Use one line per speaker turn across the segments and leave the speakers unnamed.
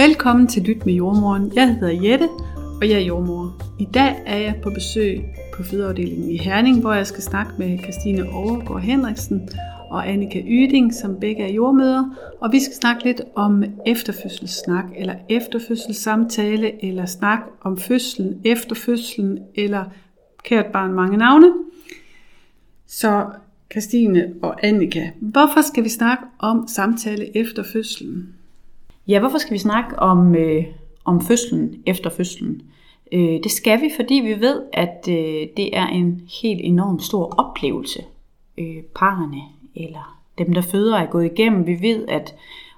Velkommen til Lyt med jordmoren. Jeg hedder Jette, og jeg er jordmor. I dag er jeg på besøg på fødeafdelingen i Herning, hvor jeg skal snakke med Christine Overgaard Henriksen og Annika Yding, som begge er jordmøder. Og vi skal snakke lidt om efterfødselssnak, eller efterfødselssamtale, eller snak om fødslen, efterfødslen, eller kært barn mange navne. Så Christine og Annika, hvorfor skal vi snakke om samtale efter fødslen?
Ja, hvorfor skal vi snakke om, øh, om fødslen efter fødslen? Øh, det skal vi, fordi vi ved, at øh, det er en helt enormt stor oplevelse, øh, parerne eller dem, der føder, er gået igennem. Vi ved, at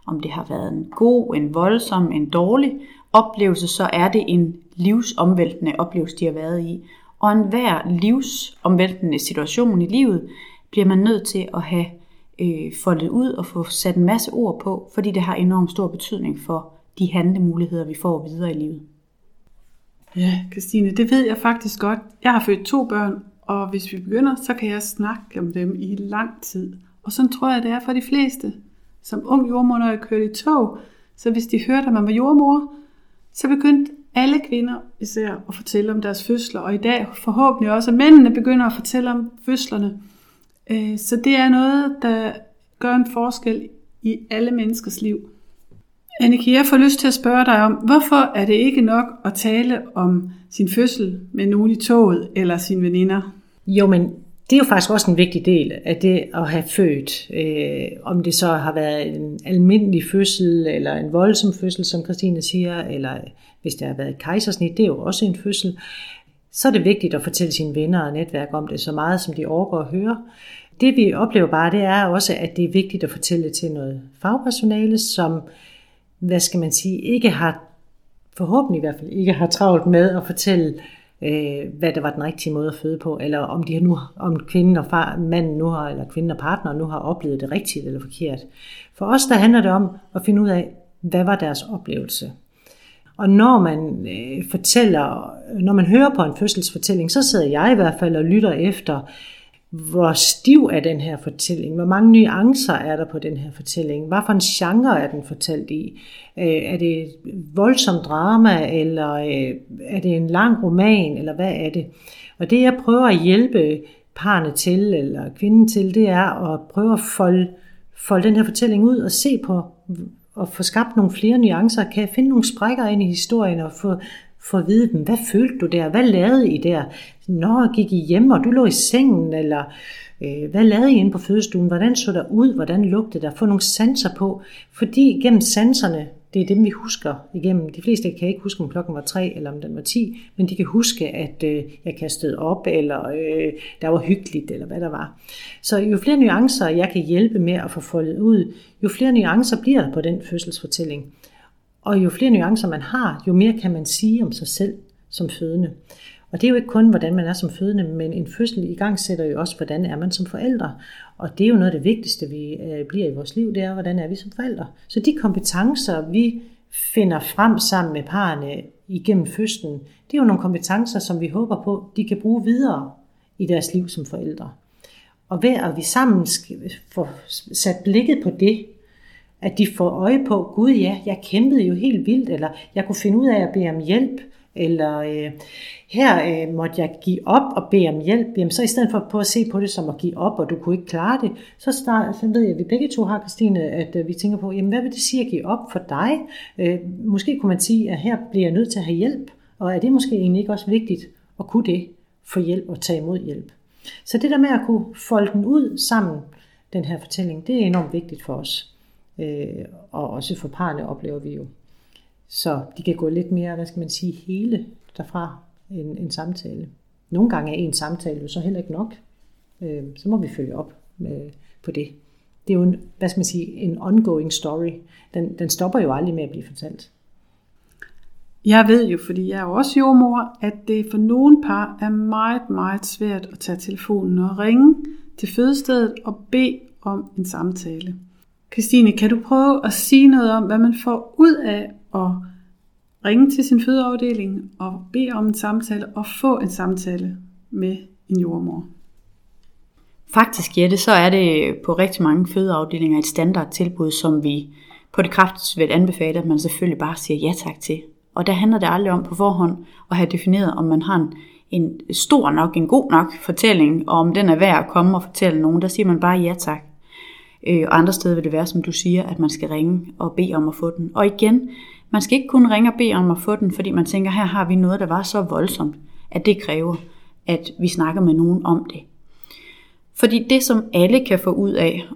om det har været en god, en voldsom, en dårlig oplevelse, så er det en livsomvæltende oplevelse, de har været i. Og enhver livsomvæltende situation i livet bliver man nødt til at have øh, foldet ud og få sat en masse ord på, fordi det har enormt stor betydning for de handlemuligheder, vi får videre i livet.
Ja, Christine, det ved jeg faktisk godt. Jeg har født to børn, og hvis vi begynder, så kan jeg snakke om dem i lang tid. Og sådan tror jeg, det er for de fleste. Som ung jordmor, når jeg kørte i tog, så hvis de hørte, at man var jordmor, så begyndte alle kvinder især at fortælle om deres fødsler, og i dag forhåbentlig også, at mændene begynder at fortælle om fødslerne. Øh, så det er noget, der gør en forskel i alle menneskers liv. Annika, jeg får lyst til at spørge dig om, hvorfor er det ikke nok at tale om sin fødsel med nogen i toget eller sine veninder?
Jo, men det er jo faktisk også en vigtig del af det at have født. Øh, om det så har været en almindelig fødsel, eller en voldsom fødsel, som Christine siger, eller hvis det har været et kejsersnit, det er jo også en fødsel. Så er det vigtigt at fortælle sine venner og netværk om det så meget, som de overgår at høre. Det vi oplever bare, det er også, at det er vigtigt at fortælle til noget fagpersonale, som, hvad skal man sige, ikke har, forhåbentlig i hvert fald, ikke har travlt med at fortælle, øh, hvad der var den rigtige måde at føde på, eller om, de nu, om kvinden og far, manden nu har, eller kvinden og partner nu har oplevet det rigtigt eller forkert. For os, der handler det om at finde ud af, hvad var deres oplevelse. Og når man øh, fortæller, når man hører på en fødselsfortælling, så sidder jeg i hvert fald og lytter efter, hvor stiv er den her fortælling? Hvor mange nuancer er der på den her fortælling? Hvad for en genre er den fortalt i? Øh, er det et voldsomt drama, eller øh, er det en lang roman, eller hvad er det? Og det jeg prøver at hjælpe parne til, eller kvinden til, det er at prøve at folde, folde den her fortælling ud og se på, og få skabt nogle flere nuancer. Kan jeg finde nogle sprækker ind i historien og få, få at vide dem, hvad følte du der? Hvad lavede I der? Når gik I hjem, og du lå i sengen, eller øh, hvad lavede I inde på fødestuen? Hvordan så der ud? Hvordan lugtede der? Få nogle sanser på, fordi gennem sanserne, det er dem, vi husker igennem. De fleste kan ikke huske, om klokken var 3 eller om den var 10, men de kan huske, at øh, jeg kastede op, eller øh, der var hyggeligt, eller hvad der var. Så jo flere nuancer jeg kan hjælpe med at få foldet ud, jo flere nuancer bliver der på den fødselsfortælling. Og jo flere nuancer man har, jo mere kan man sige om sig selv som fødende. Og det er jo ikke kun, hvordan man er som fødende, men en fødsel i gang sætter jo også, hvordan er man som forældre. Og det er jo noget af det vigtigste, vi øh, bliver i vores liv, det er, hvordan er vi som forældre. Så de kompetencer, vi finder frem sammen med parerne igennem fødslen, det er jo nogle kompetencer, som vi håber på, de kan bruge videre i deres liv som forældre. Og ved at vi sammen får sat blikket på det, at de får øje på, gud ja, jeg kæmpede jo helt vildt, eller jeg kunne finde ud af at bede om hjælp, eller øh, her øh, måtte jeg give op og bede om hjælp, jamen så i stedet for på at se på det som at give op, og du kunne ikke klare det, så, start, så ved jeg, at vi begge to har, Christine, at øh, vi tænker på, jamen hvad vil det sige at give op for dig? Øh, måske kunne man sige, at her bliver jeg nødt til at have hjælp, og er det måske egentlig ikke også vigtigt at kunne det, få hjælp og tage imod hjælp? Så det der med at kunne folde den ud sammen, den her fortælling, det er enormt vigtigt for os. Øh, og også for parne oplever vi jo. Så de kan gå lidt mere, hvad skal man sige, hele derfra en, en samtale. Nogle gange er en samtale jo så heller ikke nok. Øh, så må vi følge op med, på det. Det er jo en, hvad skal man sige, en ongoing story. Den, den stopper jo aldrig med at blive fortalt.
Jeg ved jo, fordi jeg er jo også jordmor, at det for nogle par er meget, meget svært at tage telefonen og ringe til fødestedet og bede om en samtale. Christine, kan du prøve at sige noget om, hvad man får ud af at ringe til sin fødeafdeling og bede om en samtale og få en samtale med en jordmor?
Faktisk, Jette, så er det på rigtig mange fødeafdelinger et standardtilbud, som vi på det kraftigste vil anbefale, at man selvfølgelig bare siger ja tak til. Og der handler det aldrig om på forhånd at have defineret, om man har en, en stor nok, en god nok fortælling, og om den er værd at komme og fortælle nogen. Der siger man bare ja tak. Øh, og andre steder vil det være, som du siger, at man skal ringe og bede om at få den. Og igen, man skal ikke kun ringe og bede om at få den, fordi man tænker, her har vi noget, der var så voldsomt, at det kræver, at vi snakker med nogen om det. Fordi det, som alle kan få ud af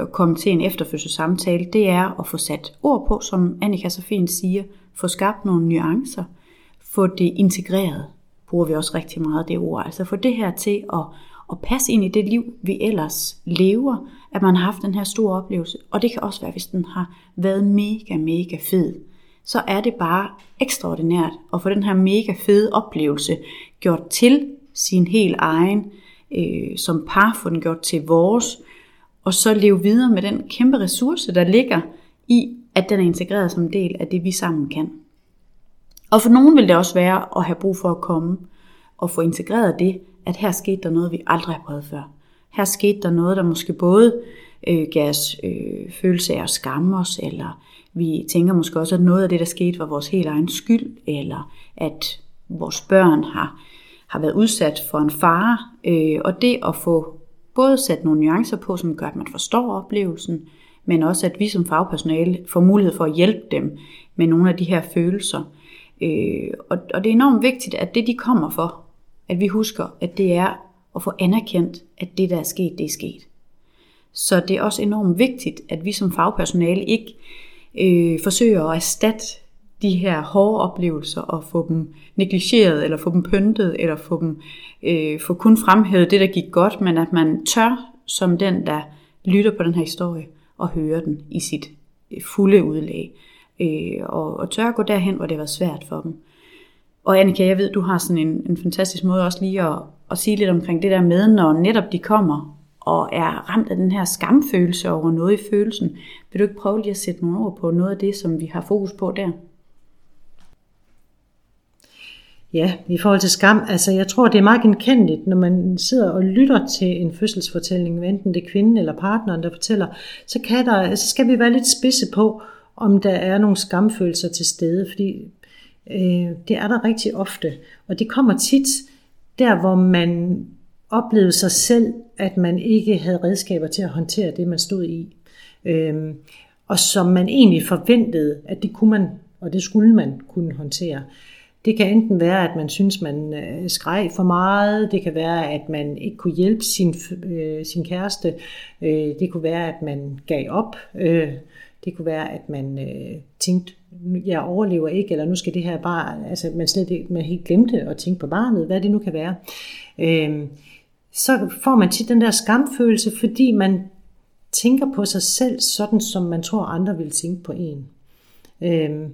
at komme til en efterfødselssamtale, det er at få sat ord på, som Annika så fint siger, få skabt nogle nuancer, få det integreret, bruger vi også rigtig meget det ord, altså få det her til at, at passe ind i det liv, vi ellers lever, at man har haft den her store oplevelse, og det kan også være, hvis den har været mega, mega fed, så er det bare ekstraordinært at få den her mega fede oplevelse gjort til sin helt egen, øh, som par få den gjort til vores, og så leve videre med den kæmpe ressource, der ligger i, at den er integreret som en del af det, vi sammen kan. Og for nogen vil det også være at have brug for at komme og få integreret det, at her skete der noget, vi aldrig har prøvet før. Her skete der noget, der måske både øh, gav os øh, følelse af at skamme os, eller vi tænker måske også, at noget af det, der skete, var vores helt egen skyld, eller at vores børn har har været udsat for en fare, øh, og det at få både sat nogle nuancer på, som gør, at man forstår oplevelsen, men også at vi som fagpersonale får mulighed for at hjælpe dem med nogle af de her følelser. Øh, og, og det er enormt vigtigt, at det de kommer for, at vi husker, at det er og få anerkendt, at det der er sket, det er sket. Så det er også enormt vigtigt, at vi som fagpersonale ikke øh, forsøger at erstatte de her hårde oplevelser og få dem negligeret, eller få dem pyntet, eller få dem øh, få kun fremhævet det, der gik godt, men at man tør, som den, der lytter på den her historie, og høre den i sit øh, fulde udlæg. Øh, og, og tør at gå derhen, hvor det var svært for dem. Og Annika, jeg ved, du har sådan en, en fantastisk måde også lige at, at sige lidt omkring det der med, når netop de kommer og er ramt af den her skamfølelse over noget i følelsen. Vil du ikke prøve lige at sætte nogle ord på noget af det, som vi har fokus på der?
Ja, i forhold til skam, altså jeg tror, det er meget genkendeligt, når man sidder og lytter til en fødselsfortælling, enten det er kvinden eller partneren, der fortæller, så, kan der, altså, så skal vi være lidt spidse på, om der er nogle skamfølelser til stede, fordi øh, det er der rigtig ofte, og det kommer tit der, hvor man oplevede sig selv, at man ikke havde redskaber til at håndtere det, man stod i. Øhm, og som man egentlig forventede, at det kunne man, og det skulle man kunne håndtere. Det kan enten være, at man synes, man øh, skreg for meget. Det kan være, at man ikke kunne hjælpe sin, øh, sin kæreste. Øh, det kunne være, at man gav op. Øh, det kunne være, at man øh, tænkte, jeg overlever ikke, eller nu skal det her bare, altså man slet ikke, man helt glemte at tænke på barnet, hvad det nu kan være. Øh, så får man tit den der skamfølelse, fordi man tænker på sig selv sådan, som man tror, andre vil tænke på en. Øh,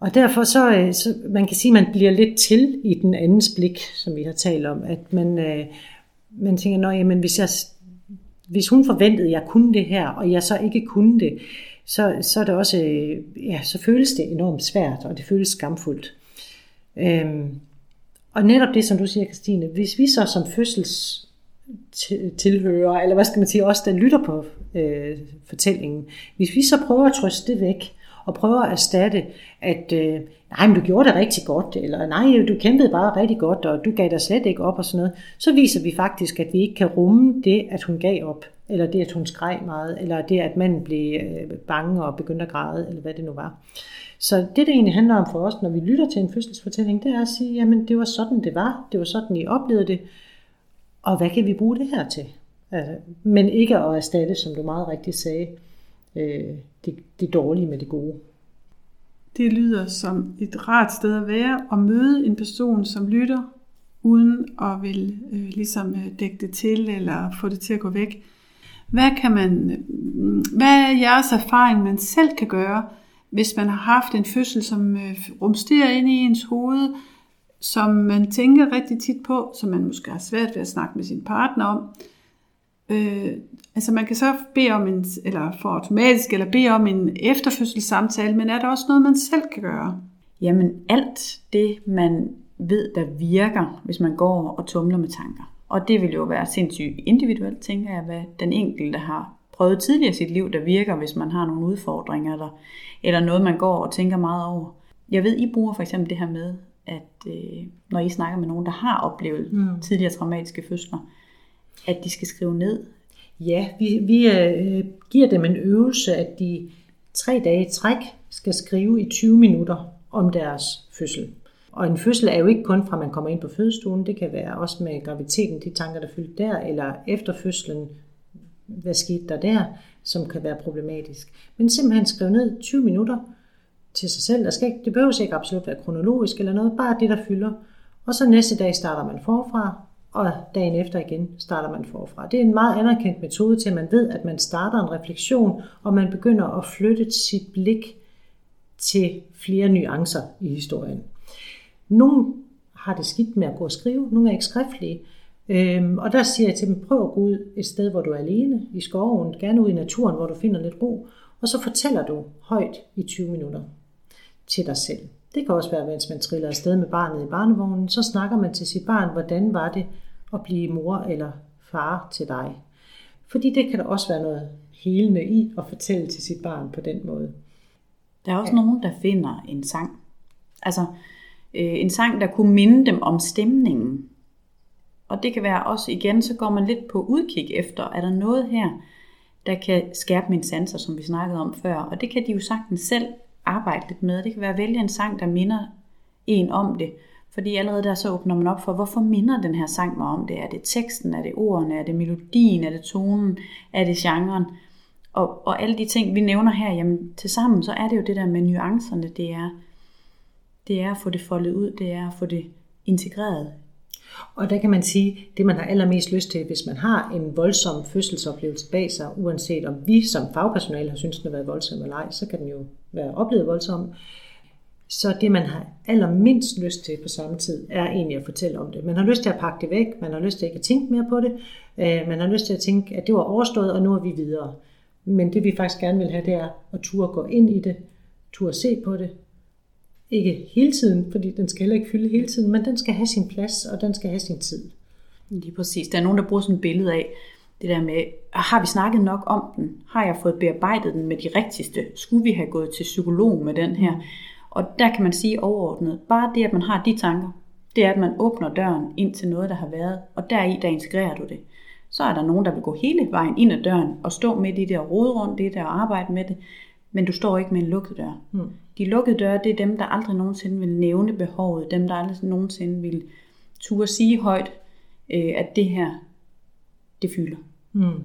og derfor så, øh, så, man kan sige, at man bliver lidt til i den andens blik, som vi har talt om, at man, øh, man tænker, Nå, jamen, hvis, jeg, hvis hun forventede, at jeg kunne det her, og jeg så ikke kunne det, så, så er det også, øh, ja, så føles det enormt svært, og det føles skamfuldt. Øhm, og netop det, som du siger, Christine, hvis vi så som fødsels tilhører, eller hvad skal man sige, os der lytter på øh, fortællingen, hvis vi så prøver at trøste det væk, og prøver at erstatte, at øh, nej, men du gjorde det rigtig godt, eller nej, du kæmpede bare rigtig godt, og du gav dig slet ikke op og sådan noget, så viser vi faktisk, at vi ikke kan rumme det, at hun gav op, eller det, at hun skreg meget, eller det, at manden blev øh, bange og begyndte at græde, eller hvad det nu var. Så det, det egentlig handler om for os, når vi lytter til en fødselsfortælling, det er at sige, jamen det var sådan, det var, det var sådan, I oplevede det, og hvad kan vi bruge det her til? Altså, men ikke at erstatte, som du meget rigtigt sagde, øh, det, det dårlige med det gode.
Det lyder som et rart sted at være og møde en person, som lytter, uden at vil øh, ligesom øh, dække det til eller få det til at gå væk. Hvad, kan man, øh, hvad er jeres erfaring, man selv kan gøre, hvis man har haft en fødsel, som øh, rumsterer ind i ens hoved, som man tænker rigtig tit på, som man måske har svært ved at snakke med sin partner om, Øh, altså man kan så bede om en, eller få automatisk, eller bede om en efterfødselssamtale, men er der også noget, man selv kan gøre?
Jamen alt det, man ved, der virker, hvis man går og tumler med tanker. Og det vil jo være sindssygt individuelt, tænker jeg, hvad den enkelte har prøvet tidligere i sit liv, der virker, hvis man har nogle udfordringer, eller, eller noget, man går og tænker meget over. Jeg ved, I bruger for eksempel det her med, at øh, når I snakker med nogen, der har oplevet mm. tidligere traumatiske fødsler, at de skal skrive ned.
Ja, vi, vi øh, giver dem en øvelse, at de tre dage i træk skal skrive i 20 minutter om deres fødsel. Og en fødsel er jo ikke kun fra, at man kommer ind på fødestuen. Det kan være også med graviditeten, de tanker, der fyldt der, eller efter fødslen, hvad skete der der, som kan være problematisk. Men simpelthen skrive ned 20 minutter til sig selv. Der skal ikke, det behøver ikke absolut være kronologisk eller noget, bare det, der fylder. Og så næste dag starter man forfra, og dagen efter igen starter man forfra. Det er en meget anerkendt metode til, at man ved, at man starter en refleksion, og man begynder at flytte sit blik til flere nuancer i historien. Nogle har det skidt med at gå og skrive, nogle er ikke skriftlige. Øhm, og der siger jeg til dem, prøv at gå ud et sted, hvor du er alene, i skoven, gerne ud i naturen, hvor du finder lidt ro, og så fortæller du højt i 20 minutter til dig selv. Det kan også være, mens man triller afsted med barnet i barnevognen, så snakker man til sit barn, hvordan var det at blive mor eller far til dig. Fordi det kan der også være noget helende i at fortælle til sit barn på den måde.
Der er også ja. nogen, der finder en sang. Altså øh, en sang, der kunne minde dem om stemningen. Og det kan være også igen, så går man lidt på udkig efter, er der noget her, der kan skærpe mine sanser, som vi snakkede om før. Og det kan de jo sagtens selv arbejde lidt med. Det kan være at vælge en sang, der minder en om det. Fordi allerede der så åbner man op for, hvorfor minder den her sang mig om det? Er det teksten? Er det ordene? Er det melodien? Er det tonen? Er det genren? Og, og alle de ting, vi nævner her, jamen til sammen, så er det jo det der med nuancerne, det er, det er at få det foldet ud, det er at få det integreret.
Og der kan man sige, det man har allermest lyst til, hvis man har en voldsom fødselsoplevelse bag sig, uanset om vi som fagpersonale har syntes, den har været voldsom eller ej, så kan den jo være oplevet voldsom. Så det, man har allermindst lyst til på samme tid, er egentlig at fortælle om det. Man har lyst til at pakke det væk, man har lyst til ikke at tænke mere på det, øh, man har lyst til at tænke, at det var overstået, og nu er vi videre. Men det vi faktisk gerne vil have, det er at turde gå ind i det, turde se på det. Ikke hele tiden, fordi den skal heller ikke fylde hele tiden, men den skal have sin plads, og den skal have sin tid.
Lige præcis. Der er nogen, der bruger sådan et billede af, det der med, har vi snakket nok om den? Har jeg fået bearbejdet den med de rigtigste? Skulle vi have gået til psykolog med den her? Og der kan man sige overordnet, bare det, at man har de tanker, det er, at man åbner døren ind til noget, der har været, og deri, der integrerer du det. Så er der nogen, der vil gå hele vejen ind ad døren og stå midt i det rundt i det og arbejde med det, men du står ikke med en lukket dør. Mm. De lukkede døre, det er dem, der aldrig nogensinde vil nævne behovet, dem, der aldrig nogensinde vil turde sige højt, øh, at det her, det fylder. Mm.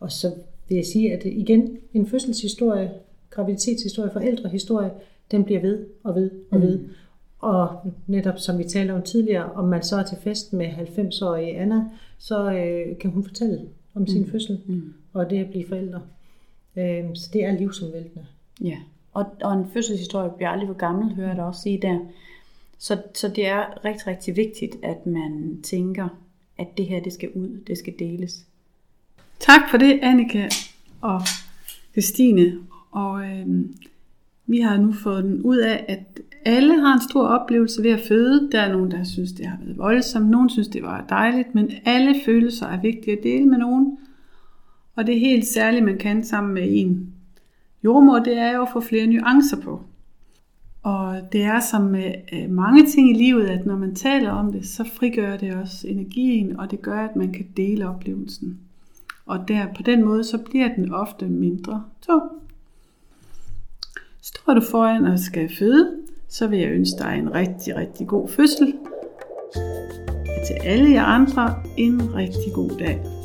Og så vil jeg sige, at igen, en fødselshistorie, graviditetshistorie, forældrehistorie, den bliver ved og ved og ved. Mm. Og netop som vi talte om tidligere, om man så er til fest med 90-årige Anna, så øh, kan hun fortælle om sin mm. fødsel mm. og det at blive forældre. Øh, så det er livsomvæltende.
Ja, og, og en fødselshistorie bliver aldrig for gammel, hører jeg da også sige der. Så, så det er rigtig, rigtig vigtigt, at man tænker, at det her, det skal ud, det skal deles.
Tak for det, Annika og Christine. Og øh, vi har nu fået den ud af, at alle har en stor oplevelse ved at føde. Der er nogen, der synes, det har været voldsomt. Nogen synes, det var dejligt. Men alle følelser er vigtige at dele med nogen. Og det er helt særligt, man kan sammen med en jordmor, det er jo at få flere nuancer på. Og det er som med mange ting i livet, at når man taler om det, så frigør det også energien, og det gør, at man kan dele oplevelsen. Og der, på den måde, så bliver den ofte mindre tung. Står du foran og skal føde, så vil jeg ønske dig en rigtig, rigtig god fødsel. Og til alle jer andre en rigtig god dag.